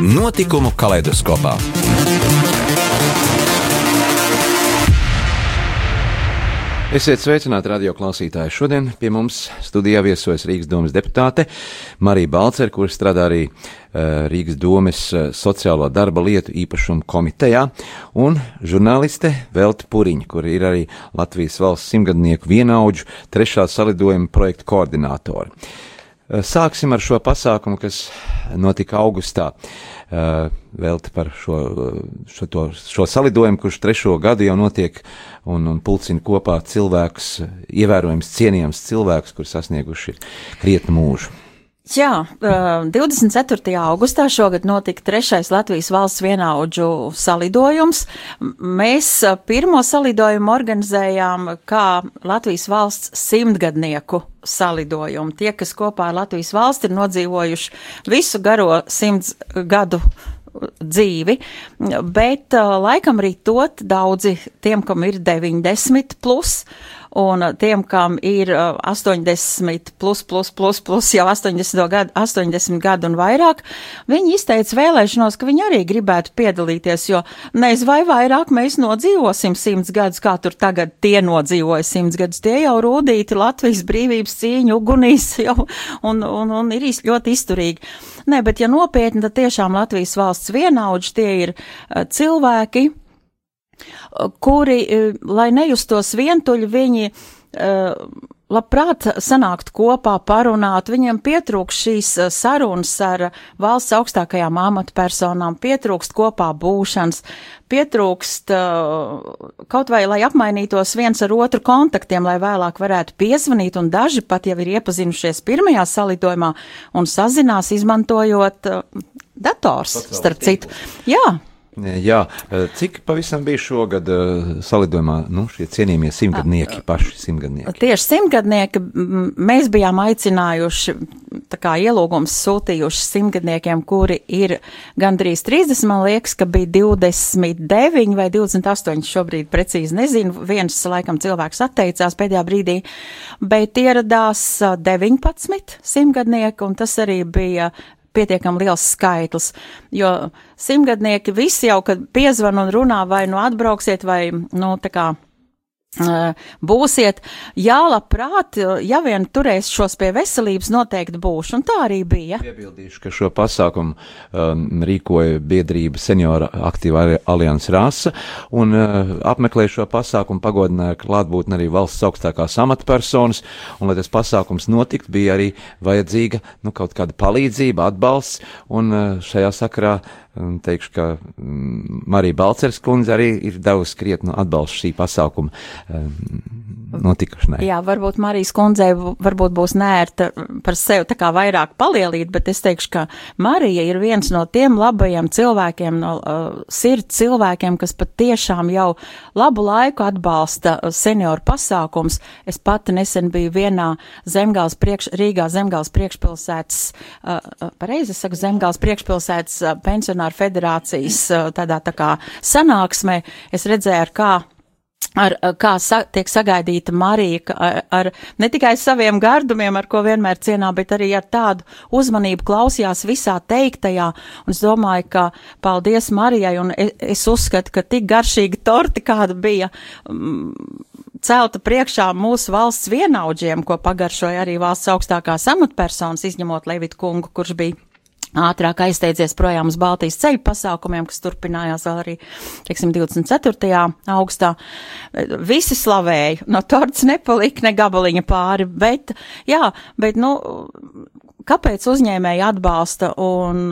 Notikumu kaleidoskopā. Esiet sveicināti radio klausītāji. Šodien pie mums studijā viesojas Rīgas domas deputāte Marija Balcer, kurš strādā arī uh, Rīgas domas uh, sociālo darba lietu īpašumu komitejā, un žurnāliste Velta Puriņa, kur ir arī Latvijas valsts simtgadnieku vienaudžu trešā salidojuma projekta koordinātori. Uh, sāksim ar šo pasākumu, kas notika augustā. Uh, Velti par šo, šo, to, šo salidojumu, kurš trešo gadu jau notiek un, un pulcina kopā cilvēkus, ievērojams cienījams cilvēkus, kur sasnieguši krietnu mūžu. Jā, 24. augustā šogad notika trešais Latvijas valsts vienaudžu salidojums. Mēs pirmo salidojumu organizējām kā Latvijas valsts simtgadnieku salidojumu. Tie, kas kopā ar Latvijas valsti ir nodzīvojuši visu garo simts gadu dzīvi, bet laikam arī tot daudzi tiem, kam ir 90 plus, un tiem, kam ir 80 plus, plus, plus, plus jau 80 gadu, 80 gadu un vairāk, viņi izteica vēlēšanos, ka viņi arī gribētu piedalīties, jo neiz vai vairāk mēs nodzīvosim simts gadus, kā tur tagad tie nodzīvoja simts gadus, tie jau rūdīti Latvijas brīvības cīņu ugunīs jau un, un, un ir ļoti izturīgi. Nē, bet ja nopietni, tad tiešām Latvijas valsts vienaudži tie ir cilvēki, kuri, e, lai nejustos vientuļi, viņi uh, labprāt sanākt kopā, parunāt, viņiem pietrūkst šīs e, sarunas ar valsts augstākajām amatpersonām, pietrūkst kopā būšanas, pietrūkst kaut vai, lai apmainītos viens ar otru kontaktiem, lai vēlāk varētu piezvanīt, un daži pat jau ir iepazinušies pirmajā salidojumā un sazinās, izmantojot dators, starp citu. Jā. Jā, cik pavisam bija šogad salidojumā nu, šie cienījamie simtgadnieki, paši simtgadnieki? Tieši simtgadnieki mēs bijām aicinājuši, tā kā ielūgums sūtījuši simtgadniekiem, kuri ir gandrīz 30, man liekas, ka bija 29 vai 28, šobrīd precīzi nezinu, viens laikam cilvēks atteicās pēdējā brīdī, bet ieradās 19 simtgadnieki, un tas arī bija pietiekami liels skaitlis, jo simtgadnieki visi jau, kad piezvan un runā, vai nu atbrauksiet, vai, nu, tā kā būsiet. Jā, labprāt, ja vien turēs šos pie veselības, noteikti būšu, un tā arī bija. Piebildīšu, ka šo pasākumu um, rīkoja biedrība Seniora aktīva alianses rasa, un uh, apmeklēja šo pasākumu pagodināja klātbūtni arī valsts augstākās amatpersonas, un, lai tas pasākums notikt, bija arī vajadzīga, nu, kaut kāda palīdzība, atbalsts, un uh, šajā sakarā uh, Un teikšu, ka mm, Marija Balceres kundze arī ir devusi krietnu atbalstu šī pasākuma um, notikušanai. Jā, varbūt Marijas kundzei varbūt būs nērta par sevi tā kā vairāk palielīt, bet es teikšu, ka Marija ir viens no tiem labajiem cilvēkiem, no uh, sirds cilvēkiem, kas pat tiešām jau labu laiku atbalsta senioru pasākums. Es pati nesen biju vienā zemgāls priekš, Rīgā zemgāls priekšpilsētas, uh, uh, pareizi saku, zemgāls priekšpilsētas uh, pensionāru federācijas uh, tādā tā kā sanāksmē. Es redzēju, ar kā ar, kā sa, tiek sagaidīta Marija, ar, ar ne tikai saviem gardumiem, ar ko vienmēr cienā, bet arī ar tādu uzmanību klausījās visā teiktajā. Un es domāju, ka paldies Marijai, un es, es uzskatu, ka tik garšīga torti, kāda bija. Mm, celta priekšā mūsu valsts vienaudžiem, ko pagaršoja arī valsts augstākās amatpersonas, izņemot Levitu kungu, kurš bija ātrāk aizteidzies projām uz Baltijas ceļu pasākumiem, kas turpinājās vēl arī, teiksim, 24. augustā. Visi slavēja, no torts nepalika ne gabaliņa pāri, bet, jā, bet, nu, kāpēc uzņēmēji atbalsta, un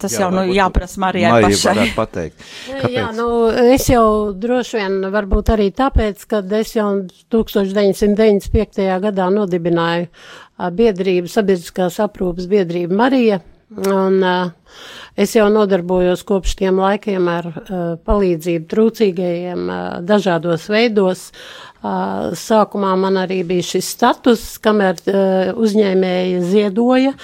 tas jā, jau, nu, jāprasa Marijai Marija pašai. pateikt. Kāpēc? Jā, nu, es jau droši vien varbūt arī tāpēc, kad es jau 1995. gadā nodibināju biedrību, sabiedriskās aprūpas biedrību Marija Un, uh, es jau nodarbojos kopš tiem laikiem ar uh, palīdzību trūcīgajiem uh, dažādos veidos. Uh, sākumā man arī bija šis status, kamēr uh, uzņēmēji ziedoja.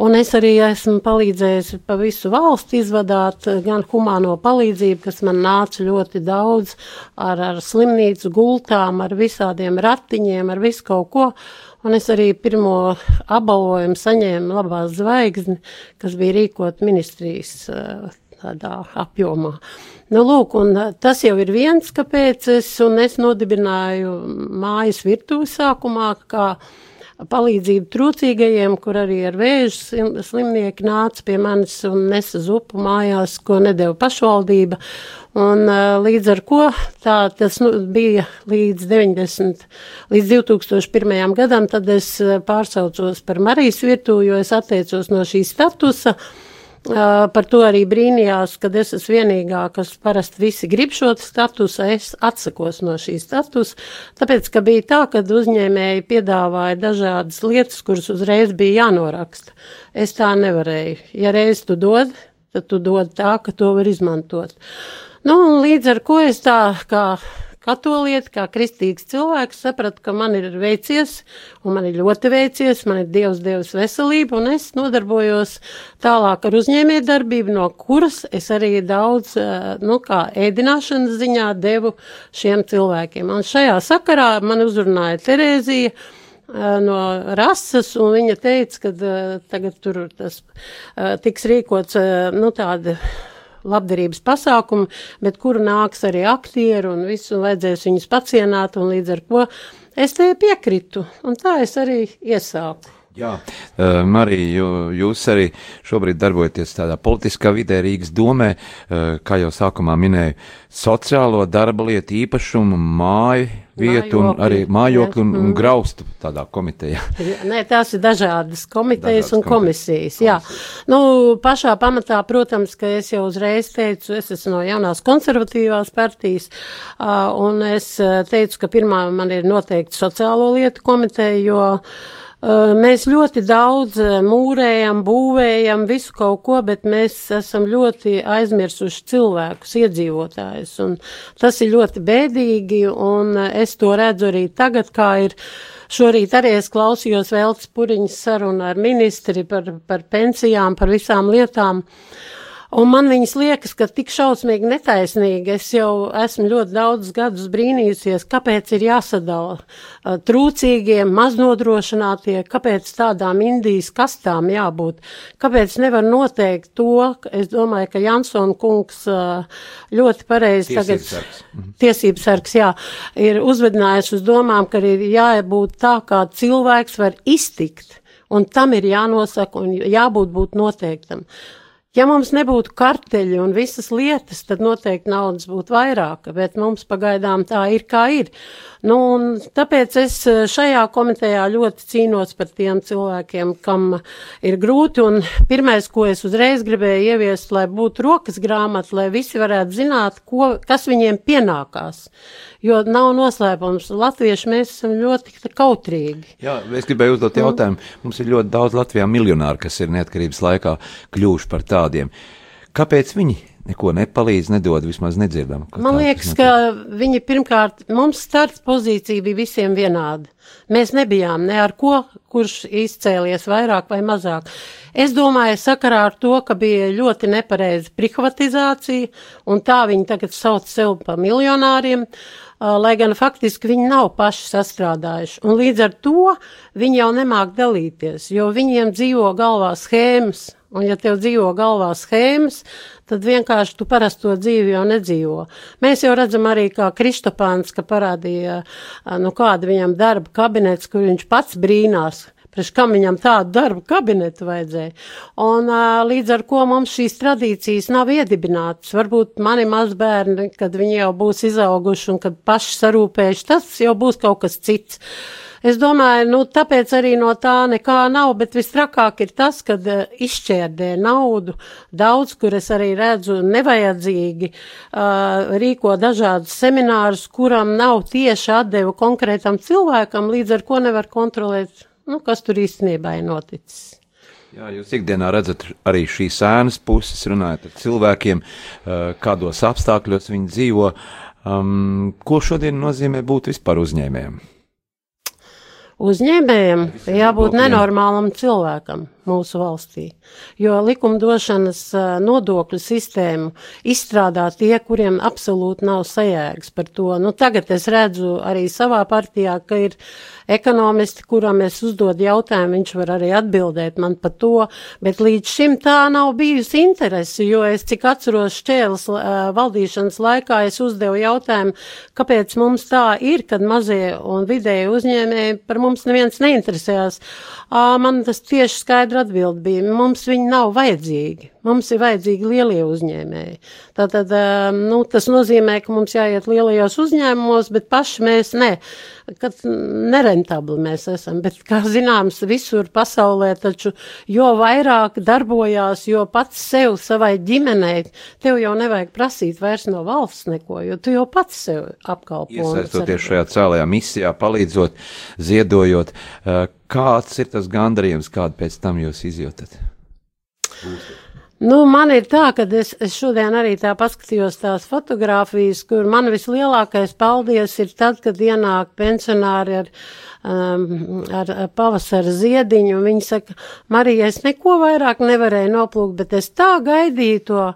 Un es arī esmu palīdzējis pa visu valsti izvadāt gan humāno palīdzību, kas man nāca ļoti daudz ar, ar slimnīcu gultām, ar visādiem ratiņiem, ar visu kaut ko. Uh, Un es arī pirmo apbalvojumu saņēmu labā zvaigzni, kas bija rīkot ministrijas tādā apjomā. Nu, lūk, un tas jau ir viens, kāpēc es, un es nodibināju mājas virtuvi sākumā, kā palīdzību trūcīgajiem, kur arī ar vēža slimnieki nāca pie manis un nesa zupu mājās, ko nedēva pašvaldība. Un līdz ar tā tas nu, bija līdz 90, līdz 2001. gadam, tad es pārsaucos par Marijas virtuvi, jo es atteicos no šī statusa. Uh, par to arī brīnījās, kad es esmu vienīgā, kas parasti visi grib šo statusu, es atsakos no šī statusa, tāpēc, ka bija tā, ka uzņēmēji piedāvāja dažādas lietas, kuras uzreiz bija jānoraksta. Es tā nevarēju. Ja reiz tu dod, tad tu dod tā, ka to var izmantot. Nu, un līdz ar ko es tā kā katolieti, kā kristīgs cilvēks, sapratu, ka man ir veicies, un man ir ļoti veicies, man ir Dievs devis veselību, un es nodarbojos tālāk ar uzņēmējdarbību, no kuras es arī daudz, eh, nu, kā ēdināšanas ziņā devu šiem cilvēkiem. Un šajā sakarā man uzrunāja Terēzija eh, no rases, un viņa teica, ka uh, tagad tur tas tiks rīkots, nu, tāda labdarības pasākumu, bet kuru nāks arī aktieri un visu, un vajadzēs viņus pacienāt, un līdz ar ko es te piekritu, un tā es arī iesāku. Jā, uh, Marija, jūs arī šobrīd darbojaties tādā politiskā vidē Rīgas domē, uh, kā jau sākumā minēju, sociālo darba lietu īpašumu, māju vietu mājokli, un arī mājokli un, un mm. graustu tādā komitejā. Nē, tās ir dažādas komitejas dažādas un komisijas, komisijas. Jā. Nu, pašā pamatā, protams, ka es jau uzreiz teicu, es esmu no jaunās konservatīvās partijas, uh, un es teicu, ka pirmā man ir noteikti sociālo lietu komiteja, jo Mēs ļoti daudz mūrējam, būvējam visu kaut ko, bet mēs esam ļoti aizmirsuši cilvēkus, iedzīvotājus, un tas ir ļoti bēdīgi, un es to redzu arī tagad, kā ir. Šorīt arī es klausījos Veltes Puriņas sarunu ar ministri par, par pensijām, par visām lietām. Uh, Un man viņas liekas, ka tik šausmīgi netaisnīgi. Es jau esmu ļoti daudz gadus brīnījusies, kāpēc ir jāsadala uh, trūcīgie, maznodrošinātie, kāpēc tādām Indijas kastām jābūt, kāpēc nevar noteikt to, es domāju, ka Jansona kungs uh, ļoti pareizi tagad, mhm. tiesības sargs, jā, ir uzvedinājis uz domām, ka ir jābūt tā, kā cilvēks var iztikt. Un tam ir jānosaka un jābūt būt noteiktam. Ja mums nebūtu karteļi un visas lietas, tad noteikti naudas būtu vairāk, bet mums pagaidām tā ir kā ir. Nu, tāpēc es eh, šajā komitejā ļoti cīnos par tiem cilvēkiem, kam ir grūti, un pirmais, ko es uzreiz gribēju ieviest, lai būtu rokas grāmata, lai visi varētu zināt, ko, kas viņiem pienākās. Jo nav noslēpums, latvieši mēs esam ļoti kautrīgi. Jā, es gribēju uzdot jautājumu. Mums ir ļoti daudz Latvijā miljonāru, kas ir neatkarības laikā kļuvuši par tādiem. Kāpēc viņi neko nepalīdz, nedod, vismaz nedzirdam. Man liekas, ka viņi pirmkārt, mums starts pozīcija bija visiem vienāda. Mēs nebijām ne ar ko, kurš izcēlies vairāk vai mazāk. Es domāju, sakarā ar to, ka bija ļoti nepareiza privatizācija, un tā viņi tagad sauc sev pa miljonāriem, lai gan faktiski viņi nav paši sastrādājuši. Un līdz ar to viņi jau nemāk dalīties, jo viņiem dzīvo galvā schēmas, Un, ja tev dzīvo galvā schēmas, tad vienkārši tu parasto dzīvi jau nedzīvo. Mēs jau redzam arī, kā Kristopāns, ka parādīja, nu, kāda viņam darba kabinets, kur viņš pats brīnās. Priekš kam viņam tādu darbu kabinetu vajadzēja. Un līdz ar ko mums šīs tradīcijas nav iedibinātas. Varbūt mani mazbērni, kad viņi jau būs izauguši un kad paši sarūpējuši, tas jau būs kaut kas cits. Es domāju, nu, tāpēc arī no tā nekā nav, bet vistrakāk ir tas, kad izšķērdē naudu daudz, kur es arī redzu nevajadzīgi, uh, rīko dažādus seminārus, kuram nav tieši atdevu konkrētam cilvēkam, līdz ar ko nevar kontrolēt, nu, kas tur īstenībā ir noticis. Jā, jūs ikdienā redzat arī šīs ēnas puses, runājot ar cilvēkiem, kādos apstākļos viņi dzīvo. Um, ko šodien nozīmē būt vispār uzņēmējiem? Uzņēmējiem jābūt nenormālam cilvēkam mūsu valstī, jo likumdošanas nodokļu sistēmu izstrādā tie, kuriem absolūti nav sajēgas par to. Nu, tagad es redzu arī savā partijā, ka ir ekonomisti, kuram es uzdod jautājumu, viņš var arī atbildēt man par to, bet līdz šim tā nav bijusi interesi, jo es cik atceros šķēles valdīšanas laikā, es uzdevu jautājumu, kāpēc mums tā ir, kad mazie un vidēji uzņēmēji par mums neviens neinteresējās. Man tas tieši skaidri atbild bija, mums viņi nav vajadzīgi. Mums ir vajadzīgi lielie uzņēmēji. Tātad, nu, tas nozīmē, ka mums jāiet lielajos uzņēmumos, bet paši mēs ne. Kad nerentabli mēs esam, bet, kā zināms, visur pasaulē taču, jo vairāk darbojās, jo pats sev savai ģimenei, tev jau nevajag prasīt vairs no valsts neko, jo tu jau pats sev apkalpo. Iesaistoties šajā cēlajā misijā, palīdzot, ziedojot, kāds ir tas gandarījums, kādu pēc tam jūs izjūtat? Būs. Nu, man ir tā, ka es, es šodien arī tā paskatījos tās fotogrāfijas, kur man vislielākais paldies ir tad, kad ienāk pensionāri ar, um, ar, ar pavasara ziediņu, un viņi saka, Marija, es neko vairāk nevarēju noplūkt, bet es tā gaidīju to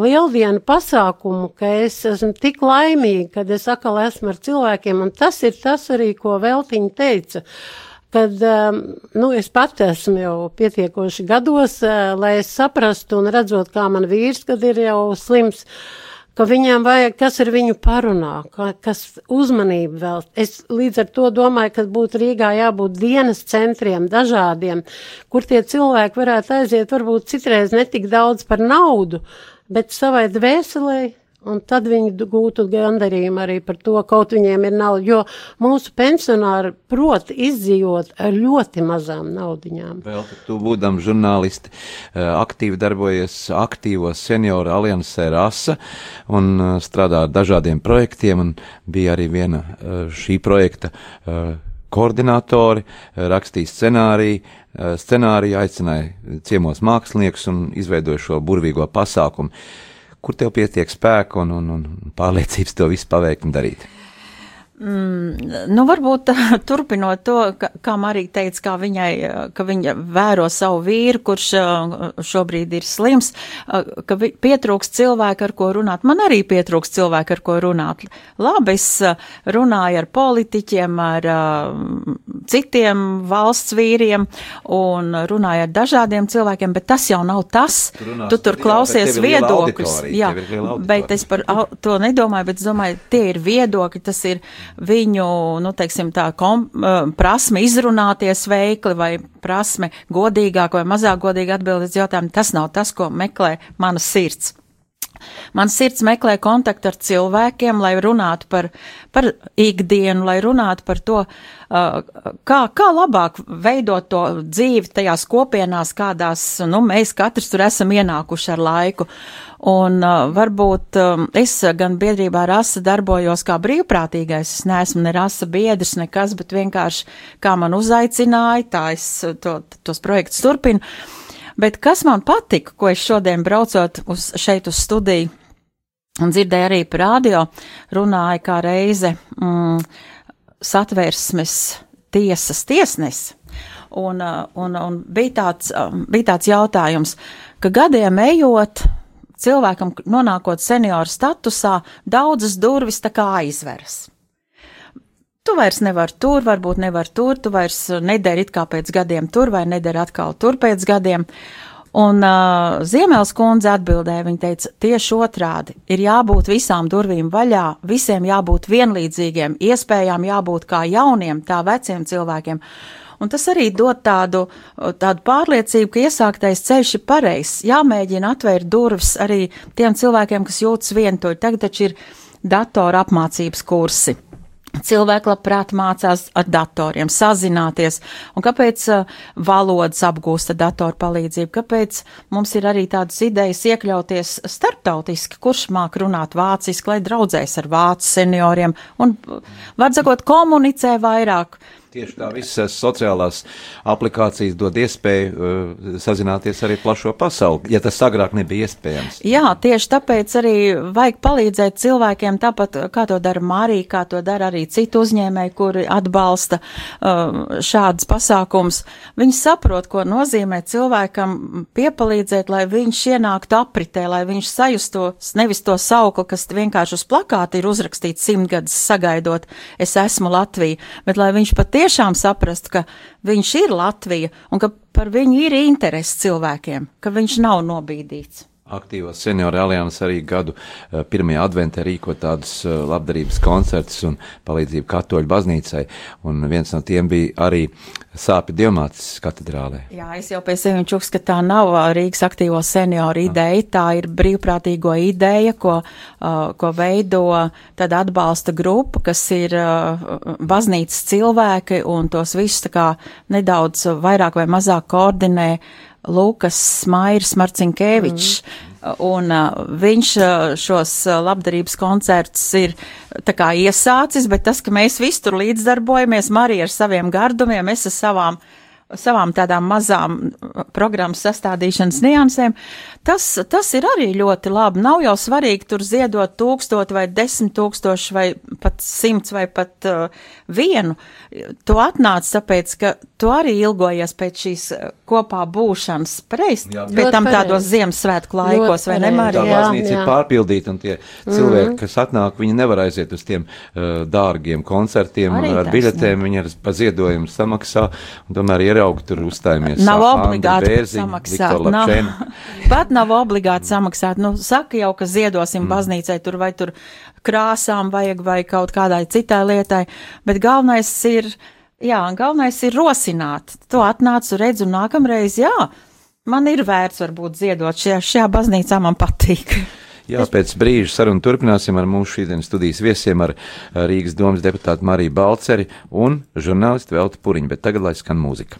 lieldienu pasākumu, ka es esmu tik laimīga, kad es atkal esmu ar cilvēkiem, un tas ir tas arī, ko Veltiņa teica. Uh, kad um, nu, es pati esmu jau pietiekoši gados, uh, lai es saprastu un redzot, kā man vīrs, kad ir jau slims, ka viņām vajag, kas ar viņu parunā, kas uzmanību vēl. Es līdz ar to domāju, ka būtu Rīgā jābūt dienas centriem dažādiem, kur tie cilvēki varētu aiziet varbūt citreiz netik daudz par naudu, bet savai dvēselē Un tad viņi gūtu gandarījumu arī par to, kaut viņiem ir nauda, jo mūsu pensionāri prot izdzīvot ar ļoti mazām naudiņām. Vēl tu būdam žurnālisti, eh, aktīvi darbojies aktīvos senioru aliansē RASA un eh, strādā ar dažādiem projektiem un bija arī viena eh, šī projekta koordinatori, rakstīja scenāriju, scenāriju aicināja ciemos māksliniekus un izveidoja šo burvīgo pasākumu kur tev pietiek spēka un, un, un pārliecības to visu paveikt un darīt? Mm, nu, varbūt turpinot to, ka, kā Marija teica, kā viņai, ka viņa vēro savu vīru, kurš šobrīd ir slims, ka pietrūks cilvēku, ar ko runāt. Man arī pietrūks cilvēku, ar ko runāt. Labi, es runāju ar politiķiem, ar citiem valsts vīriem un runāju ar dažādiem cilvēkiem, bet tas jau nav tas. Tu, tu tur klausies viedokļus. Jā, bet es par to nedomāju, bet es domāju, tie ir viedokļi, tas ir viņu, nu, teiksim, tā kom, prasme izrunāties veikli vai prasme godīgāk vai mazāk godīgi atbildēt jautājumu, tas nav tas, ko meklē mana sirds. Man sirds meklē kontaktu ar cilvēkiem, lai runātu par, par ikdienu, lai runātu par to, uh, kā, kā labāk veidot to dzīvi tajās kopienās, kādās, nu, mēs katrs tur esam ienākuši ar laiku. Un uh, varbūt um, es gan biedrībā rasa darbojos kā brīvprātīgais, es neesmu ne rasa biedrs, nekas, bet vienkārši kā man uzaicināja, tā es to, tos projektus turpinu. Bet kas man patika, ko es šodien braucot uz šeit uz studiju un dzirdēju arī par radio, runāja kā reize mm, satversmes tiesas tiesnesis. Un, uh, un, un bija, tāds, um, bija tāds jautājums, ka gadiem ejot, cilvēkam nonākot senioru statusā, daudzas durvis tā kā aizveras. Tu vairs nevari tur, varbūt nevar tur, tu vairs nedari it kā pēc gadiem tur, vai nedari atkal tur pēc gadiem. Un uh, Ziemēls kundze atbildēja, viņa teica, tieši otrādi, ir jābūt visām durvīm vaļā, visiem jābūt vienlīdzīgiem, iespējām jābūt kā jauniem, tā veciem cilvēkiem. Un tas arī dod tādu, tādu pārliecību, ka iesāktais ceļš ir pareizs. Jāmēģina atvērt durvis arī tiem cilvēkiem, kas jūtas vientuļi. Tagad taču ir datora apmācības kursi. Cilvēki labprāt mācās ar datoriem, sazināties, un kāpēc uh, valodas apgūst ar datoru palīdzību, kāpēc mums ir arī tādas idejas iekļauties starptautiski, kurš māk runāt vāciski, lai draudzēs ar vācu senioriem, un, var sakot, komunicē vairāk. Tieši tā visas sociālās aplikācijas dod iespēju uh, sazināties arī plašo pasauli, ja tas agrāk nebija iespējams. Jā, tieši tāpēc arī vajag palīdzēt cilvēkiem, tāpat kā to dara Mārija, kā to dara arī citu uzņēmēji, kuri atbalsta uh, šādas pasākums. Viņi saprot, ko nozīmē cilvēkam piepalīdzēt, lai viņš ienāktu apritē, lai viņš sajustos nevis to saukli, kas vienkārši uz plakāta ir uzrakstīts simtgadus sagaidot, es esmu Latvija, bet lai viņš pat tiešām saprastu, ka viņš ir Latvija un ka par viņu ir interesi cilvēkiem, ka viņš nav nobīdīts. Aktīvās senioru alianses arī gadu eh, pirmajā adventē rīko tādus eh, labdarības koncertus un palīdzību katoļu baznīcai, un viens no tiem bija arī sāpi Dievmātes katedrālē. Jā, es jau pie sevi čuks, ka tā nav Rīgas aktīvo senioru ideja, tā ir brīvprātīgo ideja, ko, ko veido tāda atbalsta grupa, kas ir baznīcas cilvēki, un tos visus tā kā nedaudz vairāk vai mazāk koordinē Lūkas Smairs Marcinkēvičs. Mm. Un uh, viņš uh, šos uh, labdarības koncertus ir tā kā iesācis, bet tas, ka mēs visi tur līdzdarbojamies, Marija ar saviem gardumiem, es ar savām uh, savām tādām mazām programmas sastādīšanas niansēm, tas, tas ir arī ļoti labi. Nav jau svarīgi tur ziedot tūkstotu vai desmit tūkstoši vai pat simts vai pat uh, vienu. Tu atnāc tāpēc, ka tu arī ilgojies pēc šīs uh, kopā būšanas. Pareiz, pēc tam tādos Ziemassvētku laikos, vai ne, Marija? Tā baznīca ir pārpildīta un tie cilvēki, mm -hmm. kas atnāk, viņi nevar aiziet uz tiem uh, dārgiem koncertiem arī ar biļetēm, viņi ar paziedojumu samaksā un tomēr ir ieraugi tur uzstājamies. Nav obligāti Bērziņ, samaksāt. Nav, pat nav obligāti samaksāt. Nu, saka jau, ka ziedosim mm. baznīcai tur vai tur krāsām vajag vai kaut kādai citai lietai, bet galvenais ir, jā, galvenais ir rosināt. To atnācu redzu nākamreiz, jā, man ir vērts varbūt ziedot šajā, šajā baznīcā, man patīk. Jā, pēc brīža sarunu turpināsim ar mūsu šīdienas studijas viesiem, ar Rīgas domas deputātu Mariju Balceri un žurnālistu Veltu Puriņu, bet tagad lai skan mūzika.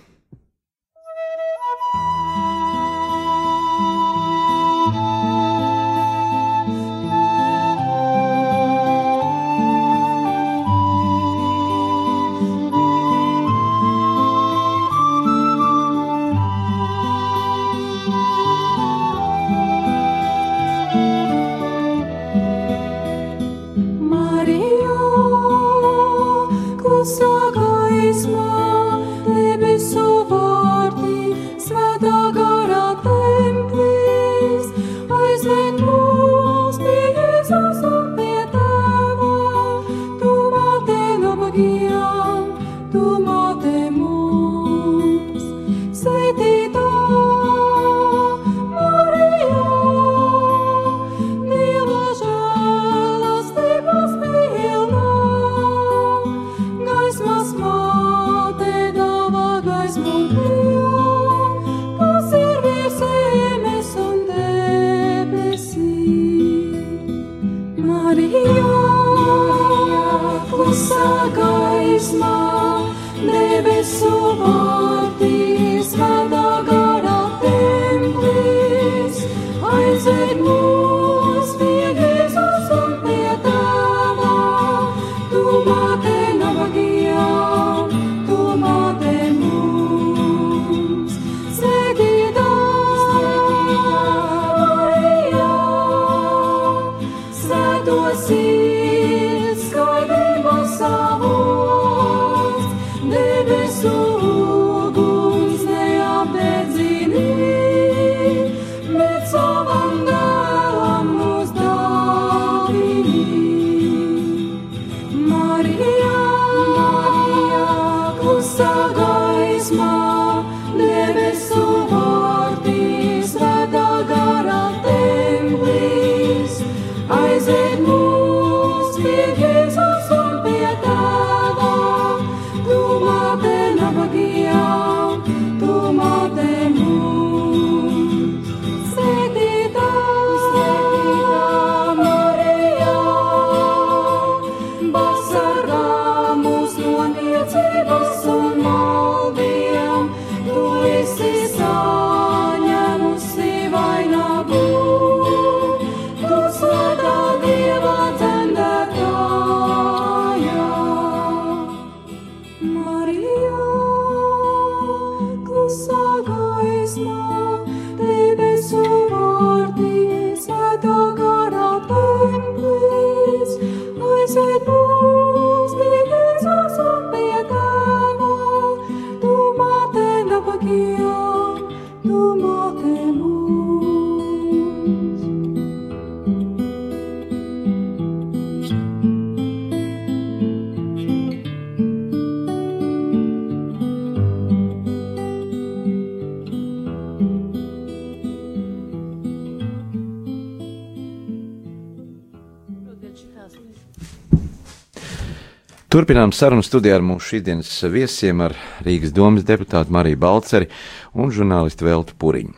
Turpinām sarunu studijā ar mūsu šīsdienas viesiem, ar Rīgas domas deputātu Mariju Balceri un žurnālistu Veltu Puriņu.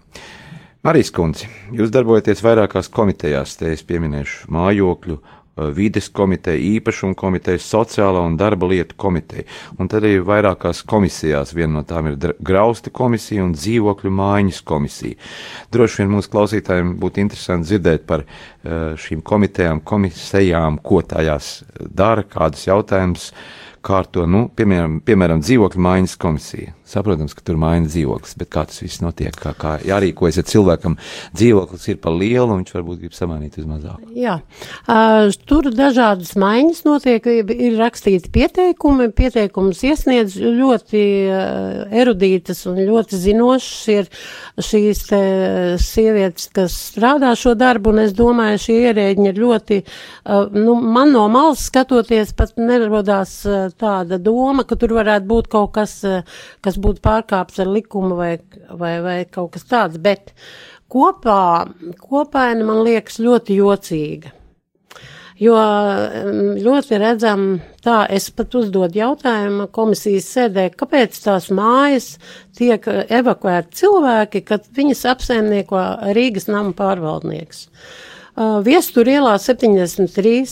Marijas kundze, jūs darbojaties vairākās komitejās, te es pieminēšu mājokļu, vides komiteja, īpašuma komiteja, sociālā un darba lietu komiteja. Un tad arī vairākās komisijās, viena no tām ir grausta komisija un dzīvokļu mājiņas komisija. Droši vien mūsu klausītājiem būtu interesanti dzirdēt par uh, šīm komitejām, komisijām, ko tajās dara, kādus jautājumus kārto, nu, piemēram, piemēram dzīvokļu mājiņas komisija. Saprotams, ka tur maina dzīvoklis, bet kā tas viss notiek, kā, kā jārīkojas, ja cilvēkam dzīvoklis ir par lielu, un viņš varbūt grib samainīt uz mazāku. Jā, uh, tur dažādas maiņas notiek, ir rakstīti pieteikumi, pieteikumus iesniedz ļoti uh, erudītas un ļoti zinošas ir šīs te sievietes, kas strādā šo darbu, un es domāju, šie ierēģi ir ļoti, uh, nu, man no malas skatoties, pat nerodās uh, tāda doma, ka tur varētu būt kaut kas, uh, kas būtu pārkāpts ar likumu vai, vai, vai kaut kas tāds, bet kopā, kopaina man liekas ļoti jocīga. Jo ļoti redzam, tā es pat uzdodu jautājumu komisijas sēdē, kāpēc tās mājas tiek evakuēti cilvēki, kad viņas apsaimnieko Rīgas nama pārvaldnieks. Viestur ielā 73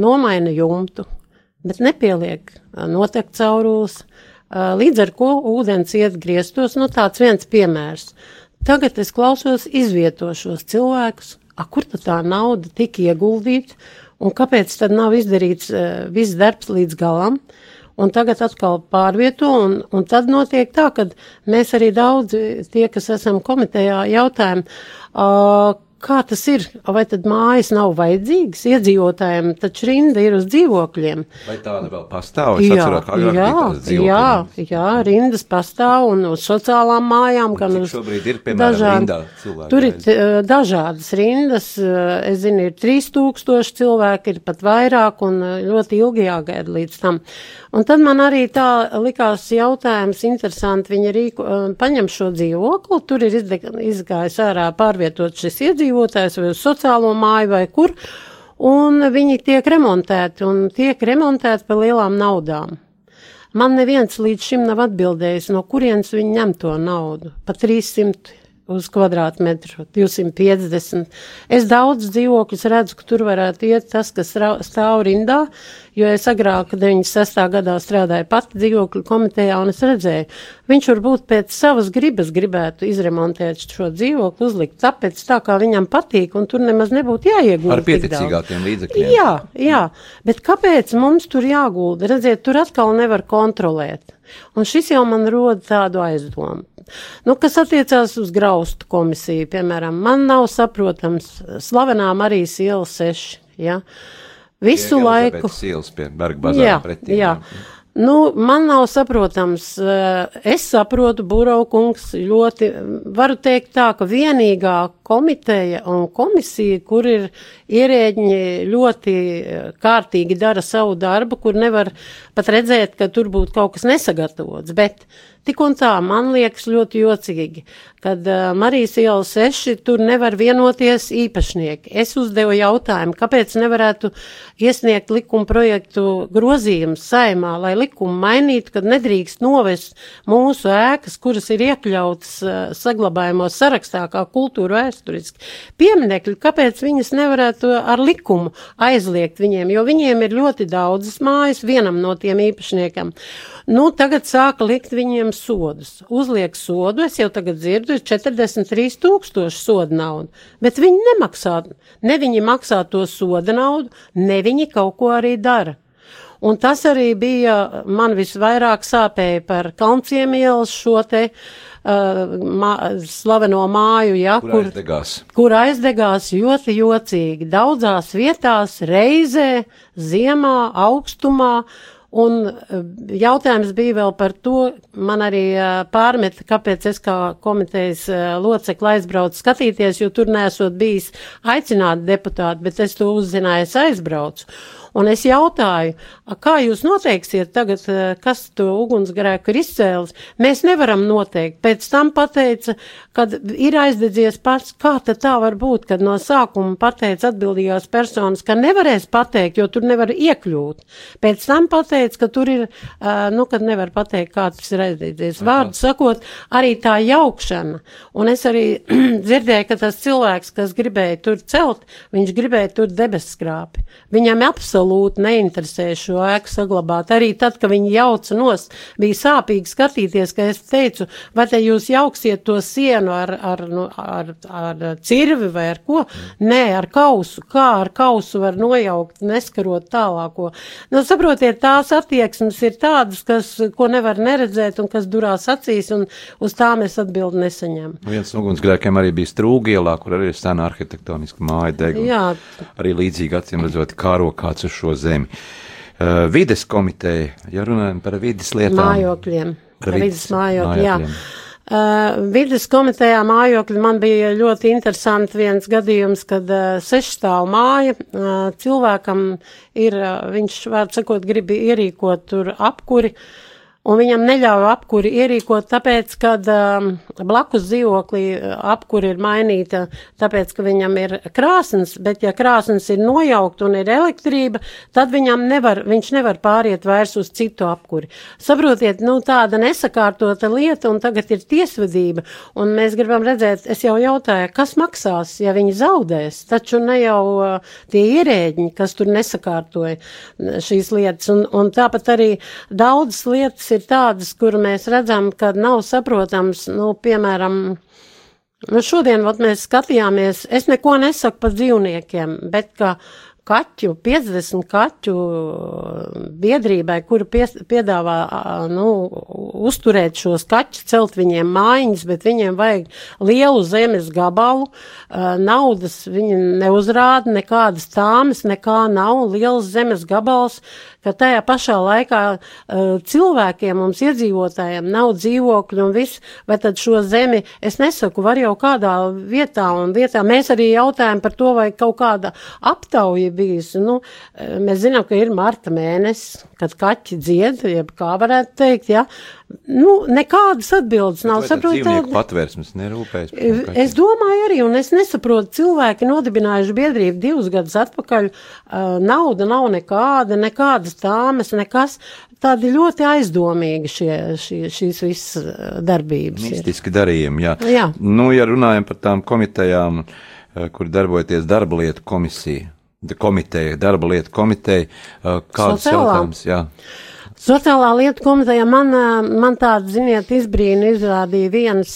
nomaina jumtu, bet nepieliek uh, notekt caurules, Līdz ar ko ūdens iet griestos, nu tāds viens piemērs. Tagad es klausos izvietošos cilvēkus, a, kur tad tā nauda tika ieguldīta, un kāpēc tad nav izdarīts uh, viss darbs līdz galam, un tagad atkal pārvieto, un, un tad notiek tā, ka mēs arī daudzi tie, kas esam komitejā, jautājam, uh, Kā tas ir? Vai tad mājas nav vajadzīgas iedzīvotājiem, taču rinda ir uz dzīvokļiem? Vai tāda vēl pastāv? Es jā, atceros, kā jā, jā, jā, rindas pastāv un uz sociālām mājām, gan uz šobrīd ir, piemēram, dažādi, rindā cilvēki. Tur ir uh, dažādas rindas, uh, es zinu, ir 3000 cilvēki, ir pat vairāk un uh, ļoti ilgi jāgaida līdz tam. Un tad man arī tā likās jautājums interesanti, viņi rīko, paņem šo dzīvokli, tur ir izgājis ārā pārvietot šis iedzīvotājs, iedzīvotājs vai uz sociālo māju vai kur, un viņi tiek remontēti un tiek remontēti par lielām naudām. Man neviens līdz šim nav atbildējis, no kurienes viņi ņem to naudu. Pa 300 uz kvadrātmetru, 250. Es daudz dzīvokļus redzu, ka tur varētu iet tas, kas stāv rindā, jo es agrāk 96. gadā strādāju pati dzīvokļu komitejā un es redzēju, viņš varbūt pēc savas gribas gribētu izremontēt šo dzīvokli, uzlikt tāpēc tā, kā viņam patīk, un tur nemaz nebūtu jāiegulda. Ar pieticīgākiem līdzekļiem. Jā, jā, bet kāpēc mums tur jāgulda? Redziet, tur atkal nevar kontrolēt. Un šis jau man rod tādu aizdomu. Nu, kas attiecās uz graustu komisiju, piemēram, man nav saprotams slavenā Marijas iela 6, ja? Visu Pie laiku. Ielas pie Berga bazāra jā, pretī. Jā. jā. Nu, man nav saprotams, eh, es saprotu, Buraukungs ļoti, varu teikt tā, ka vienīgā komiteja un komisija, kur ir ierēģi ļoti eh, kārtīgi dara savu darbu, kur nevar pat redzēt, ka tur būtu kaut kas nesagatavots, bet Tik un tā, man liekas ļoti jocīgi, kad uh, Marijas iela seši tur nevar vienoties īpašnieki. Es uzdevu jautājumu, kāpēc nevarētu iesniegt likuma projektu grozījumus saimā, lai likumu mainītu, kad nedrīkst novest mūsu ēkas, kuras ir iekļautas uh, saglabājumos sarakstā kā kultūra vēsturiski pieminekļi, kāpēc viņas nevarētu ar likumu aizliegt viņiem, jo viņiem ir ļoti daudzas mājas vienam no tiem īpašniekam. Nu, tagad sāka likt viņiem sodus. Uzliek sodu, es jau tagad dzirdu, ir 43 tūkstoši soda naudu, bet viņi nemaksā, ne viņi maksā to soda naudu, ne viņi kaut ko arī dara. Un tas arī bija man visvairāk sāpēja par Kalnciem ielas šo te uh, mā, slaveno māju, ja, kur, kur aizdegās. Kur aizdegās ļoti jocīgi. Daudzās vietās reizē, ziemā, augstumā Un eh, jautājums bija vēl par to, man arī eh, pārmeta, kāpēc es kā komitejas eh, locekli aizbraucu skatīties, jo tur nesot bijis aicināti deputāti, bet es to uzzināju, es aizbraucu. Un es jautāju, kā jūs noteiksiet tagad, kas to ugunsgrēku ir izcēlis? Mēs nevaram noteikt. Pēc tam pateica, kad ir aizdedzies pats, kā tad tā var būt, kad no sākuma pateica atbildīgās personas, ka nevarēs pateikt, jo tur nevar iekļūt. Pēc tam pateica, ka tur ir, nu, kad nevar pateikt, kā tas ir aizdedzies. Vārdu sakot, arī tā jaukšana. Un es arī dzirdēju, ka tas cilvēks, kas gribēja tur celt, viņš gribēja tur debeskrāpi. Viņam absolūti neinteresē šo ēku saglabāt. Arī tad, kad viņi jauca nost, bija sāpīgi skatīties, ka es teicu, vai te jūs jauksiet to sienu ar, ar, nu, ar, ar cirvi vai ar ko? Nē, ar kausu. Kā ar kausu var nojaukt, neskarot tālāko? Nu, saprotiet, tās attieksmes ir tādas, kas, ko nevar neredzēt un kas durās acīs, un uz tām es atbildi nesaņemu. Viens no ugunsgrēkiem arī bija Strūgielā, kur arī ir sena arhitektoniska māja deguna. Jā. Arī līdzīgi acīm redzot kāro kāds uz šo zemi. Uh, vides komiteja, ja runājam par vides lietām. Mājokļiem. Par vides, vides mājokļiem, jā. Uh, vides komitejā mājokļi man bija ļoti interesanti viens gadījums, kad uh, sešstāv māja uh, cilvēkam ir, uh, viņš, vārds sakot, grib ierīkot tur apkuri. Uh, un viņam neļauj apkuri ierīkot, tāpēc, ka um, blakus dzīvoklī uh, apkuri ir mainīta, tāpēc, ka viņam ir krāsnes, bet ja krāsnes ir nojaukt un ir elektrība, tad viņam nevar, viņš nevar pāriet vairs uz citu apkuri. Saprotiet, nu tāda nesakārtota lieta, un tagad ir tiesvedība, un mēs gribam redzēt, es jau jautāju, kas maksās, ja viņi zaudēs, taču ne jau uh, tie ierēģi, kas tur nesakārtoja šīs lietas, un, un tāpat arī daudzas lietas ir tādas, kur mēs redzam, ka nav saprotams, nu, piemēram, nu, šodien, vat mēs skatījāmies, es neko nesaku par dzīvniekiem, bet ka kaķu, 50 kaķu biedrībai, kura pies, piedāvā, nu, uzturēt šos kaķus, celt viņiem mājiņas, bet viņiem vajag lielu zemes gabalu, naudas viņi neuzrāda, nekādas tāmas, nekā nav, liels zemes gabals, ka tajā pašā laikā cilvēkiem, mums iedzīvotājiem nav dzīvokļu un viss, vai tad šo zemi, es nesaku, var jau kādā vietā un vietā, mēs arī jautājam par to, vai kaut kāda aptauja bijusi. Nu, mēs zinām, ka ir marta mēnesis, kad kaķi dzied, jeb kā varētu teikt, ja. Nu, nekādas atbildes nav. Saprotu, tāda patvērsmes nerūpējas. Es domāju arī, un es nesaprotu, cilvēki nodibinājuši biedrību divus gadus atpakaļ, uh, nauda nav nekāda, nekādas tāmas, nekas. Tādi ļoti aizdomīgi šie, šie, šīs visas darbības. Mistiski darījumi, jā. jā. Nu, ja runājam par tām komitejām, kur darbojaties darba lietu komisija, komiteja, darba lietu komiteja, kāds jautājums, jā. Sociālā lieta komiteja man, man tāda, ziniet, izbrīna izrādīja viens,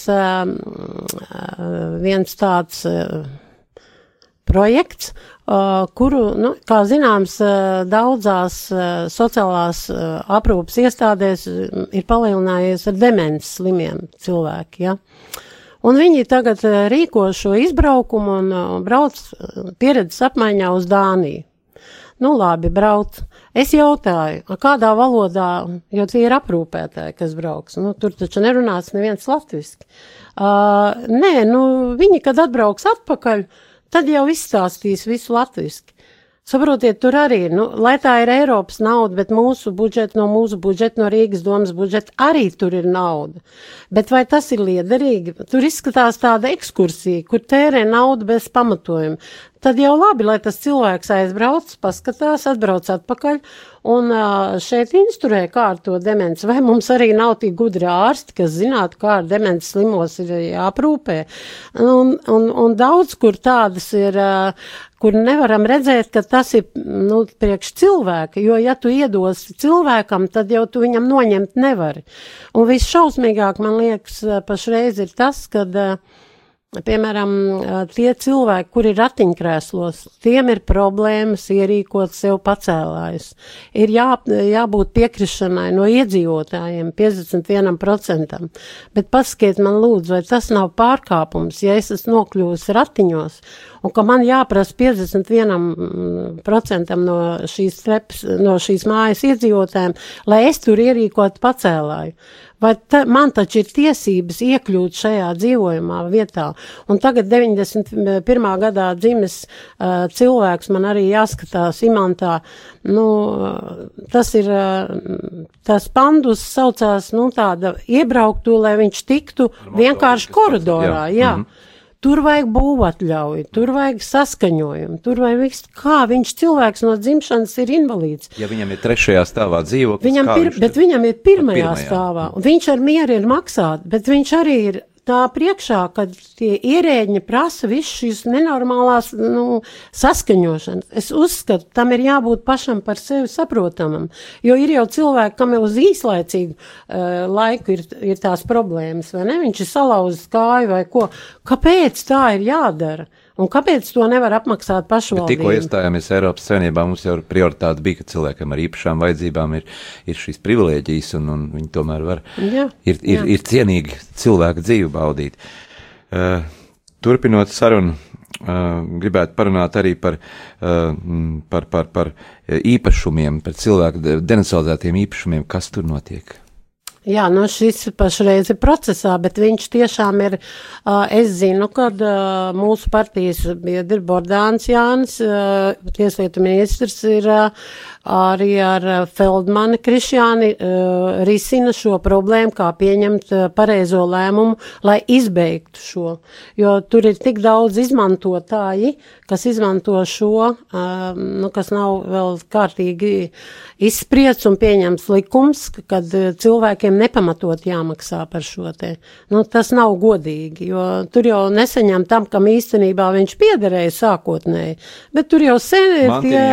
viens tāds projekts, kuru, nu, kā zināms, daudzās sociālās aprūpas iestādēs ir palielinājies ar demences slimiem cilvēki, ja. Un viņi tagad rīko šo izbraukumu un brauc pieredzes apmaiņā uz Dāniju. Nu, labi, brauc. Es jautāju, kādā valodā, jo tie ir aprūpētāji, kas brauks. Nu, tur taču nerunās neviens latviski. Uh, nē, nu, viņi, kad atbrauks atpakaļ, tad jau izstāstīs visu latviski. Saprotiet, tur arī, nu, lai tā ir Eiropas nauda, bet mūsu budžeta, no mūsu budžeta, no Rīgas domas budžeta arī tur ir nauda. Bet vai tas ir liederīgi? Tur izskatās tāda ekskursija, kur tērē naudu bez pamatojuma tad jau labi, lai tas cilvēks aizbrauc, paskatās, atbrauc atpakaļ un šeit insturē, kā ar to demenci. Vai mums arī nav tik gudri ārsti, kas zinātu, kā ar demenci slimos ir jāprūpē. Un, un, un daudz, kur tādas ir, kur nevaram redzēt, ka tas ir, nu, priekš cilvēka, jo ja tu iedosi cilvēkam, tad jau tu viņam noņemt nevari. Un viss šausmīgāk, man liekas, pašreiz ir tas, kad uh, Piemēram, tie cilvēki, kuri ir ratiņkrēslos, tiem ir problēmas ierīkot sev pacēlājus. Ir jā, jābūt piekrišanai no iedzīvotājiem 51%. Bet pasakiet man lūdzu, vai tas nav pārkāpums, ja es esmu nokļuvusi ratiņos un ka man jāprasa 51% no šīs, treps, no šīs mājas iedzīvotājiem, lai es tur ierīkotu pacēlāju. Vai ta, man taču ir tiesības iekļūt šajā dzīvojumā vietā? Un tagad 91. gadā dzimis uh, cilvēks, man arī jāskatās imantā, nu, tas ir, uh, tas pandus saucās, nu, tāda iebrauktu, lai viņš tiktu vienkārši koridorā, jā. jā. Mm -hmm. Tur vajag būvatļauju, tur vajag saskaņojumu, tur vajag viss, kā viņš cilvēks no dzimšanas ir invalīds. Ja viņam ir trešajā stāvā dzīvoklis, viņam pir, bet viņam ir pirmajā, pirmajā. stāvā, un viņš ar mieru ir maksāt, bet viņš arī ir tā priekšā, kad tie ierēģi prasa visu šīs nenormālās nu, saskaņošanas. Es uzskatu, tam ir jābūt pašam par sevi saprotamam, jo ir jau cilvēki, kam jau uz īslaicīgu uh, laiku ir, ir tās problēmas, vai ne? Viņš ir salauzis kāju vai ko. Kāpēc tā ir jādara? Un kāpēc to nevar apmaksāt pašvaldība? Tikko iestājāmies Eiropas Savienībā, mums jau prioritāte bija, ka cilvēkam ar īpašām vajadzībām ir, ir šīs privilēģijas, un, un viņi tomēr var, jā, ir, ir, jā. ir cienīgi cilvēku dzīvi baudīt. Uh, turpinot sarunu, uh, gribētu parunāt arī par, uh, par, par, par īpašumiem, par cilvēku denacionalizētiem īpašumiem, kas tur notiek. Jā, nu šis pašreiz ir procesā, bet viņš tiešām ir, es zinu, kad mūsu partijas biedri Bordāns Jānis, tieslietu ministrs, ir arī ar eh, Feldmani Krišjāni uh, risina šo problēmu, kā pieņemt uh, pareizo lēmumu, lai izbeigtu šo. Jo tur ir tik daudz izmantotāji, kas izmanto šo, nu, kas nav vēl kārtīgi izspriedz un pieņems likums, kad cilvēkiem nepamatot jāmaksā par šo te. Nu, tas nav godīgi, jo tur jau nesaņem tam, kam īstenībā viņš piederēja sākotnēji, bet tur jau sen ir tie,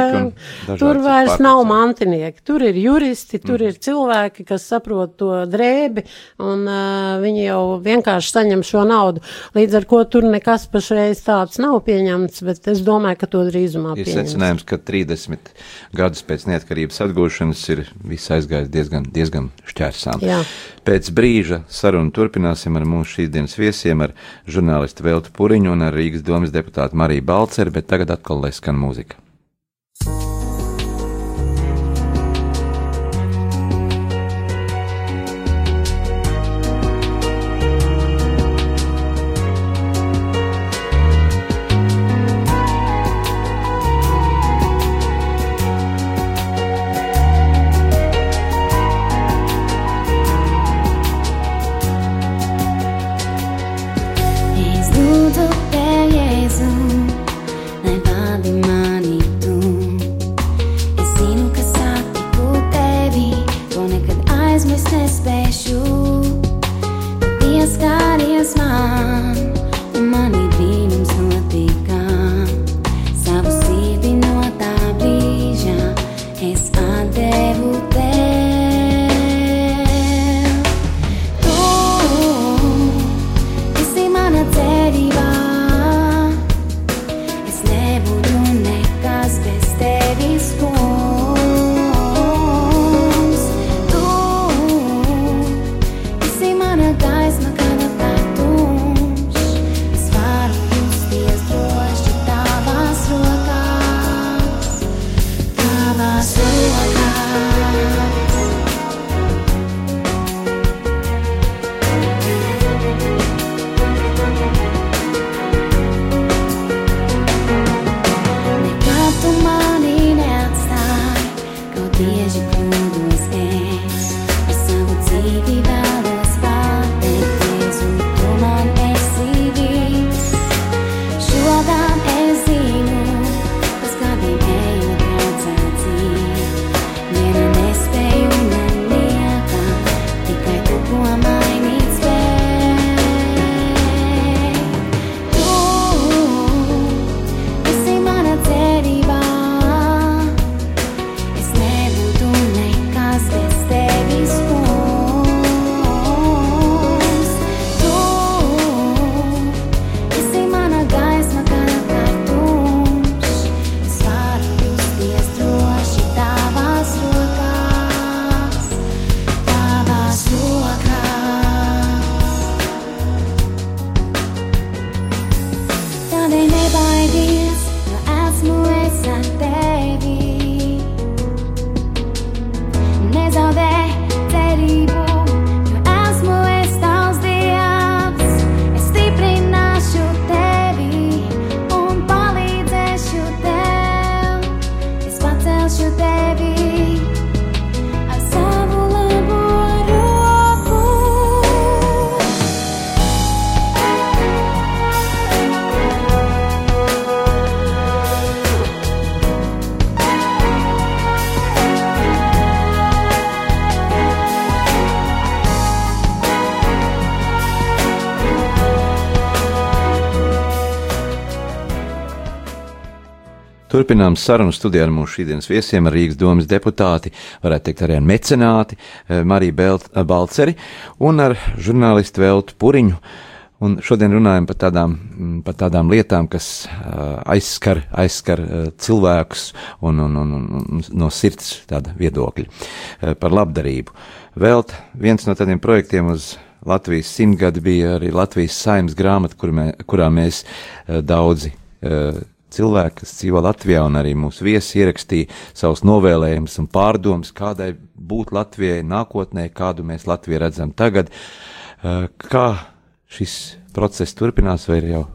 tur vairs nav mantinieki. Tur ir juristi, tur mm. ir cilvēki, kas saprot to drēbi, un uh, viņi jau vienkārši saņem šo naudu. Līdz ar to tur nekas pašreiz tāds nav pieņemts, bet es domāju, ka to drīzumā ir pieņems. secinājums, ka 30 gadus pēc neatkarības atgūšanas ir viss aizgājis diezgan, diezgan šķērsām. Jā. Pēc brīža sarunu turpināsim ar mūsu šīs dienas viesiem, ar žurnālistu Veltu Puriņu un ar Rīgas domas deputātu Mariju Balceri, bet tagad atkal lai skan mūzika. Turpinām sarunu studiju ar mūsu šīdienas viesiem, Rīgas domas deputāti, varētu teikt arī ar mecenāti eh, Mariju Belt, eh, Balceri un ar žurnālistu Veltu Puriņu. Un šodien runājam par tādām, mm, par tādām lietām, kas uh, aizskar, aizskar uh, cilvēkus un, un, un, un no sirds tāda viedokļa uh, par labdarību. Vēl viens no tādiem projektiem uz Latvijas simtgadi bija arī Latvijas saimnes grāmata, kur mē, kurā mēs uh, daudzi uh, cilvēki, kas dzīvo Latvijā, un arī mūsu viesi ierakstīja savus novēlējumus un pārdomas, kādai būt Latvijai nākotnē, kādu mēs Latviju redzam tagad. Uh, kā šis process turpinās, vai ir jau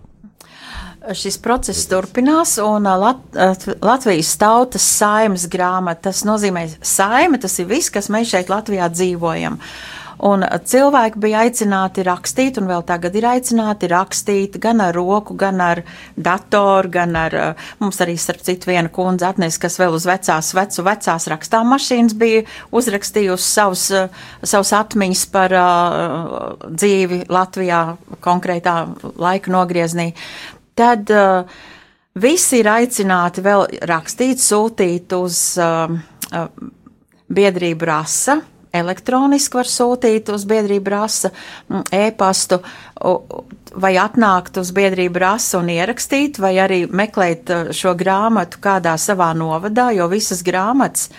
Šis process turpinās, un Lat Latvijas tautas saimas grāmata, tas nozīmē saima, tas ir viss, kas mēs šeit Latvijā dzīvojam. Uh, Un cilvēki bija aicināti rakstīt, un vēl tagad ir aicināti rakstīt gan ar roku, gan ar datoru, gan ar, eh, mums arī starp citu viena kundze atnes, kas vēl uz vecās, vecu, vecās rakstām mašīnas bija uzrakstījusi savus, eh, savus atmiņas par uh, dzīvi Latvijā konkrētā laika nogrieznī. Tad uh, visi ir aicināti vēl rakstīt, sūtīt uz uh, biedrību rasa elektroniski var sūtīt uz biedrību rasa mm, e-pastu vai atnākt uz biedrību rasu un ierakstīt, vai arī meklēt uh, šo grāmatu kādā savā novadā, jo visas grāmatas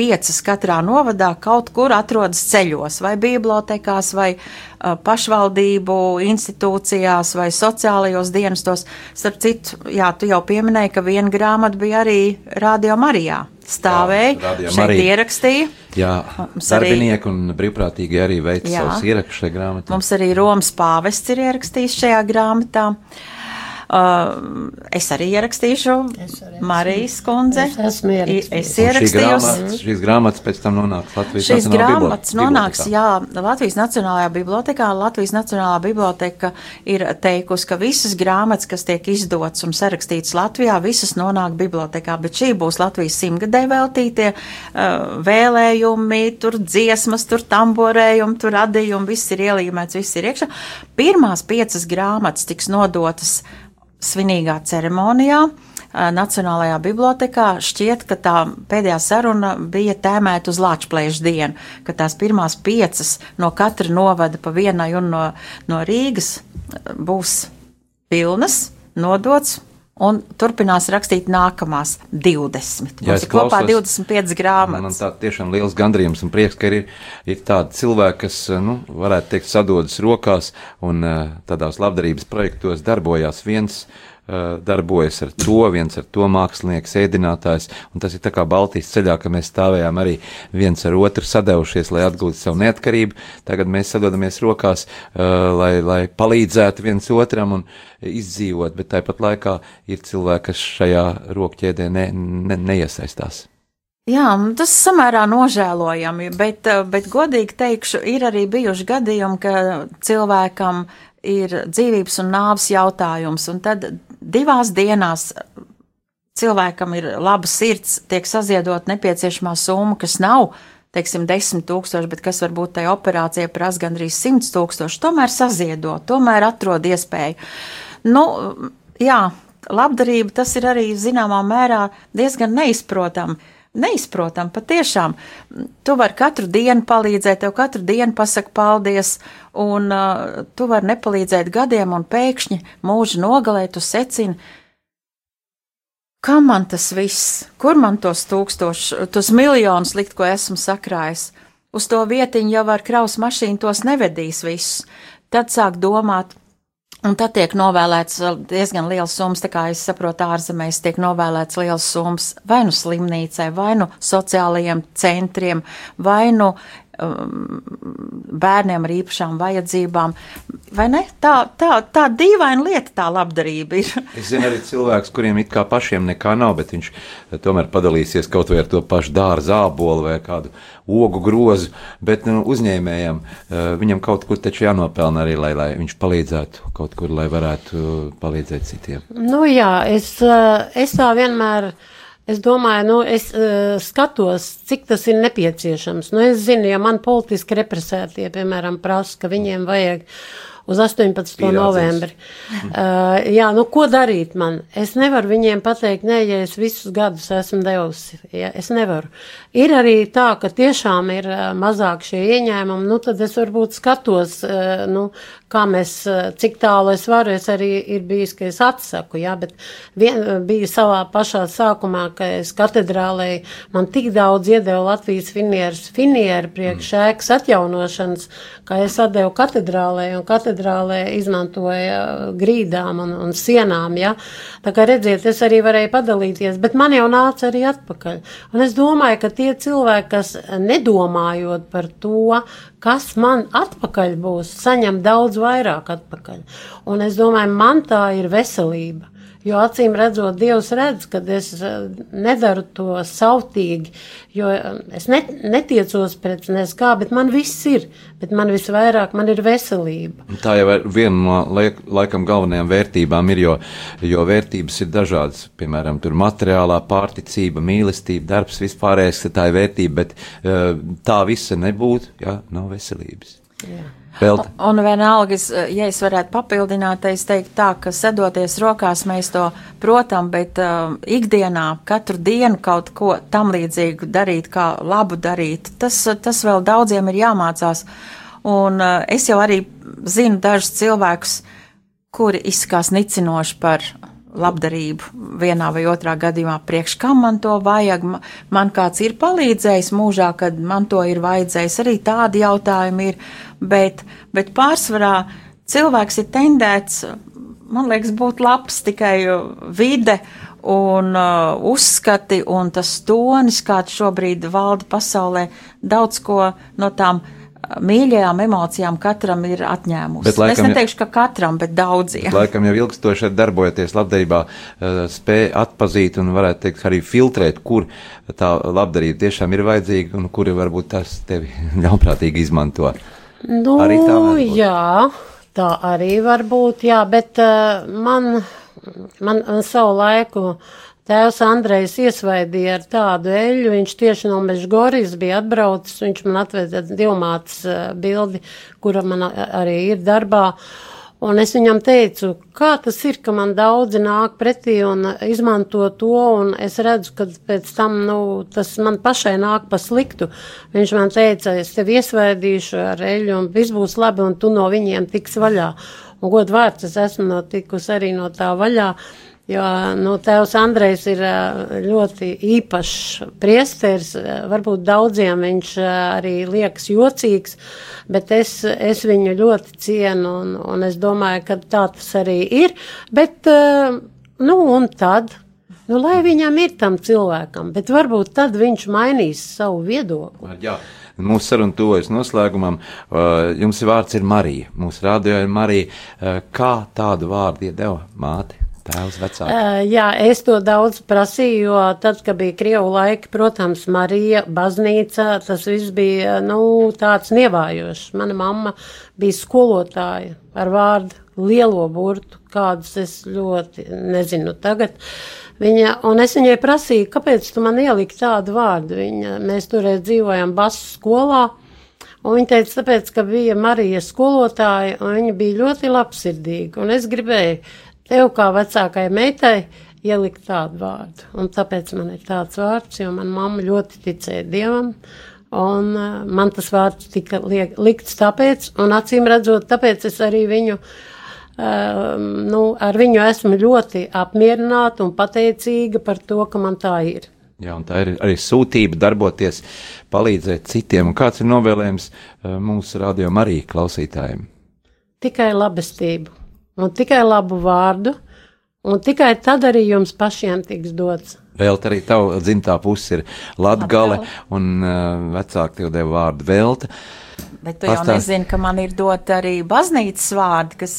piecas katrā novadā kaut kur atrodas ceļos, vai bibliotekās, vai uh, pašvaldību institūcijās, vai sociālajos dienestos. Starp citu, jā, tu jau pieminēji, ka viena grāmata bija arī Radio Marijā stāvēja, jā, šeit arī, ierakstīja. Jā, darbinieki arī, un brīvprātīgi arī veica savus ierakstus šajā grāmatā. Mums arī Romas pāvests ir ierakstījis šajā grāmatā. Uh, Uh, es arī ierakstīšu es arī Marijas kundze. Es esmu. Es ierakstīju. Šī šīs grāmatas pēc tam nonāks Latvijas šīs grāmatas nonāks, jā, Latvijas Nacionālajā bibliotekā. Latvijas Nacionālā biblioteka ir teikusi, ka visas grāmatas, kas tiek izdotas un sarakstītas Latvijā, visas nonāk bibliotekā, bet šī būs Latvijas simtgadē veltītie uh, vēlējumi, tur dziesmas, tur tamborējumi, tur radījumi, viss ir ielīmēts, viss ir iekšā. Pirmās piecas grāmatas tiks nodotas svinīgā ceremonijā. Nacionālajā bibliotekā šķiet, ka tā pēdējā saruna bija tēmēta uz Latvijas dienu, ka tās pirmās piecas no katra novada pa vienai un no, no Rīgas būs pilnas, nodots un turpinās rakstīt nākamās 20. Jā, Mums ir kopā 25 grāmatas. Man tā tiešām liels gandrījums un prieks, ka ir, ir tādi cilvēki, kas, nu, varētu teikt, sadodas rokās un tādās labdarības projektos darbojās viens Eh, darbojas ar to, viens ar to mākslinieks, ēdinātājs, tas ir kā Baltijas ceļā, ka mēs stāvējām arī viens ar otru sadevušies, lai atgūtu savu neatkarību. Tagad mēs sadodamies rokās, uh, lai, lai palīdzētu viens otram un izdzīvot, bet tāpat laikā ir cilvēki, kas šajā rokķēdē ne, ne, neiesaistās. Jā, tas samērā nožēlojami, bet, eh, bet godīgi teikšu, ir arī bijuši gadījumi, ka cilvēkam ir dzīvības un nāves jautājums, un tad divās dienās cilvēkam ir laba sirds, tiek saziedot nepieciešamā summa, kas nav, teiksim, desmit tūkstoši, bet kas varbūt tai operācijai prasa gandrīz simts tūkstoši, tomēr saziedot, tomēr atrod iespēju. Nu, jā, labdarība tas ir arī zināmā mērā diezgan neizprotami neizprotam. Patiešām, tu vari katru dienu palīdzēt, tev katru dienu pasaka paldies, un uh, tu vari nepalīdzēt gadiem, un pēkšņi mūža nogalē tu secini, kam man tas viss, kur man tos tūkstošus, tos miljonus likt, ko esmu sakrājis. Uz to vietiņu jau ar kraus mašīnu tos nevedīs visus. Tad sāk domāt, Un tad tiek novēlēts diezgan liels summas, tā kā es saprotu, ārzemēs tiek novēlēts liels summas vai nu slimnīcai, vai nu sociālajiem centriem, vai nu um, bērniem ar īpašām vajadzībām. Vai ne? Tā, tā, tā dīvaina lieta, tā labdarība ir. es zinu arī cilvēkus, kuriem it kā pašiem nekā nav, bet viņš tomēr padalīsies kaut vai ar to pašu dārza ābolu vai kādu ogu grozu, bet nu, uzņēmējam uh, viņam kaut kur taču jānopelna arī, lai, lai viņš palīdzētu kaut kur, lai varētu palīdzēt citiem. Nu jā, es, es tā vienmēr. Uh, Es domāju, nu, es uh, skatos, cik tas ir nepieciešams. Nu, es zinu, ja man politiski represētie, piemēram, prasa, ka viņiem vajag uz 18. Pierādzins. novembri. Uh, jā, nu ko darīt man? Es nevaru viņiem pateikt, nē, ja es visus gadus esmu devusi. Ja, es nevaru. Ir arī tā, ka tiešām ir uh, mazāk šie ieņēmumi, nu tad es varbūt skatos, uh, nu, kā mēs, uh, cik tālu es varu, es arī ir bijis, ka es atsaku, jā, bet vien, bija savā pašā sākumā, ka es katedrālē man tik daudz iedeva Latvijas finieris, finieri priekš mm. ēkas atjaunošanas, kā es atdevu katedrālē, un katedrālē izmantoja grīdām un, un sienām, ja. Tā kā redziet, es arī varēju padalīties, bet man jau nāca arī atpakaļ. Un es domāju, ka tie cilvēki, kas nedomājot par to, kas man atpakaļ būs, saņem daudz vairāk atpakaļ. Un es domāju, man tā ir veselība. Jo acīm redzot, Dievs redz, ka es eh, nedaru to sautīgi, jo eh, es net, netiecos pret neskā, bet man viss ir, bet man visvairāk man ir veselība. Tā jau ir viena no laik, laikam galvenajām vērtībām, ir, jo, jo vērtības ir dažādas. Piemēram, tur materiālā pārticība, mīlestība, darbs, vispārējais, tā ir vērtība, bet eh, tā visa nebūtu, ja nav veselības. Jā. Velta. Un vienalga, ja es varētu papildināt, es teiktu tā, ka sadoties rokās mēs to protam, bet uh, ikdienā katru dienu kaut ko tam līdzīgu darīt, kā labu darīt, tas, tas vēl daudziem ir jāmācās. Un uh, es jau arī zinu dažus cilvēkus, kuri izskās nicinoši par labdarību vienā vai otrā gadījumā, priekš. Kam man to vajag, man kāds ir palīdzējis mūžā, kad man to ir vajadzējis, arī tādi jautājumi ir, bet, bet pārsvarā cilvēks ir tendēts, man liekas, būt labs tikai vide un uh, uzskati un tas tonis, kāds šobrīd valda pasaulē, daudz ko no tām uh, mīļajām emocijām katram ir atņēmusi. Laikam, es neteikšu, ka katram, bet daudziem. Laikam jau ilgstoši darbojoties labdarībā, eh, spēja atpazīt un varētu teikt arī filtrēt, kur tā labdarība tiešām ir vajadzīga un kuri varbūt tas tevi ļaunprātīgi izmanto. Nu, arī tā jā, tā arī var būt, jā, bet uh, man, man, man savu laiku uh, Tēvs Andrejs iesvaidīja ar tādu eļu, viņš tieši no Mežgorijas bija atbraucis, viņš man atveda divmātas eh, bildi, kura man arī ir darbā. Un es viņam teicu, kā tas ir, ka man daudzi nāk pretī un izmanto to, un es redzu, ka pēc tam, nu, tas man pašai nāk pa sliktu. Viņš man teica, es tevi iesvaidīšu ar eļu, un viss būs labi, un tu no viņiem tiks vaļā. Un god vārds, es esmu notikusi arī no tā vaļā. Uh, Jo nu, tēvs Andrejs ir ļoti īpašs priesteris. Varbūt daudziem viņš arī liekas jocīgs, bet es, es viņu ļoti cienu un, un es domāju, ka tā tas arī ir. Bet, nu, un tad. Nu, lai viņam ir tam cilvēkam, bet varbūt tad viņš mainīs savu viedokli. Jā. Mūsu saruna tuvojas noslēgumam. Jums vārds ir Marija. Mūsu rādījā ir Marija. Kā tādu vārdu iedeva māte? Tēvs vecāki. Uh, jā, es to daudz prasīju, jo tad, kad bija Krievu laiki, protams, Marija, baznīca, tas viss bija, nu, tāds nievājošs. Mana mamma bija skolotāja ar vārdu lielo burtu, kādus es ļoti nezinu tagad. Viņa, un es viņai prasīju, kāpēc tu man ieliki tādu vārdu. Viņa, mēs toreiz dzīvojam basu skolā. Un viņa teica, tāpēc, ka bija Marija skolotāja, un viņa bija ļoti labsirdīga. Un es gribēju tev kā vecākai meitai ielikt tādu vārdu. Un tāpēc man ir tāds vārds, jo man mamma ļoti ticēja Dievam. Un uh, man tas vārds tika liek, likts tāpēc, un acīm redzot, tāpēc es arī viņu, uh, nu, ar viņu esmu ļoti apmierināta un pateicīga par to, ka man tā ir. Jā, un tā ir arī sūtība darboties, palīdzēt citiem. Un kāds ir novēlējums uh, mūsu radio arī klausītājiem? Tikai labestību un tikai labu vārdu, un tikai tad arī jums pašiem tiks dots. Vēl arī tava dzimtā puse ir Latgale, un uh, vecāki tev deva vārdu Velta. Bet tu Pastāst. jau nezini, ka man ir dot arī baznīcas vārdi, kas,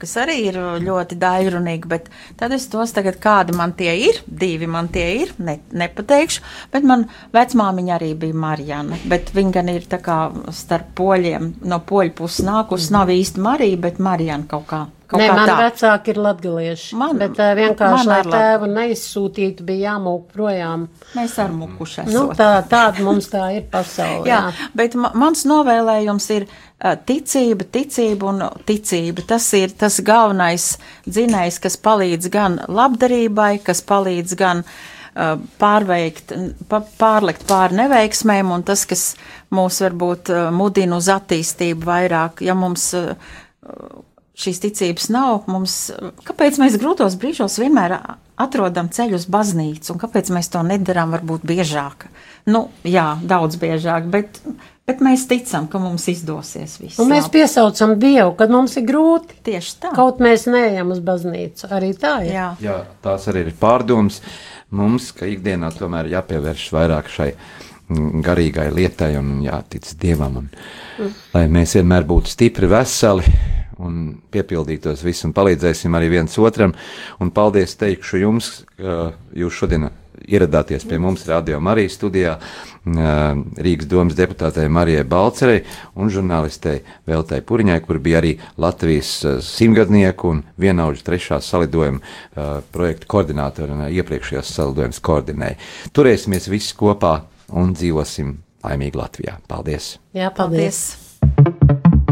kas arī ir ļoti dairunīgi, bet tad es tos tagad kādi man tie ir, divi man tie ir, ne, nepateikšu, bet man vecmāmiņa arī bija Marijana, bet viņa gan ir tā kā starp poļiem, no poļu puses nākus, mm. nav īsti Marija, bet Marijana kaut kā Nē, man tā. vecāki ir latgalieši, Man- bet uh, vienkārši, lai tēvu neizsūtītu, bija jāmūk projām. Mēs ar mukuši esam. Nu, tā, tāda mums tā ir pasaule. Jā, bet ma mans novēlējums ir ā, ticība, ticība un ticība. Tas ir tas galvenais dzinējs, kas palīdz gan labdarībai, kas palīdz gan uh, pārveikt, pārlikt pāri neveiksmēm, un tas, kas mūs varbūt uh, mudina uz attīstību vairāk, ja mums uh, šīs ticības nav, mums, kāpēc mēs grūtos brīžos vienmēr atrodam ceļu uz baznīcu, un kāpēc mēs to nedarām varbūt biežāk? Nu, jā, daudz biežāk, bet, bet mēs ticam, ka mums izdosies viss. Un mēs labi. piesaucam Dievu, kad mums ir grūti. Tieši tā. Kaut mēs neejam uz baznīcu. Arī tā ir. Jā. Jā, tās arī ir pārdomas. Mums, ka ikdienā tomēr jāpievērš vairāk šai mm, garīgai lietai un jātic Dievam. Un, mm. Lai mēs vienmēr būtu stipri, veseli un piepildītos visu un palīdzēsim arī viens otram. Un paldies teikšu jums, ka jūs šodien ieradāties pie mums Radio Marijas studijā, Rīgas domas deputātei Marijai Balcerei un žurnālistei Veltai Puriņai, kur bija arī Latvijas ā, simtgadnieku un vienaudžu trešās salidojuma projekta koordinātori un ā, iepriekšējos salidojumus koordinēja. Turēsimies visi kopā un dzīvosim laimīgi Latvijā. Paldies! Jā, paldies. Paldies!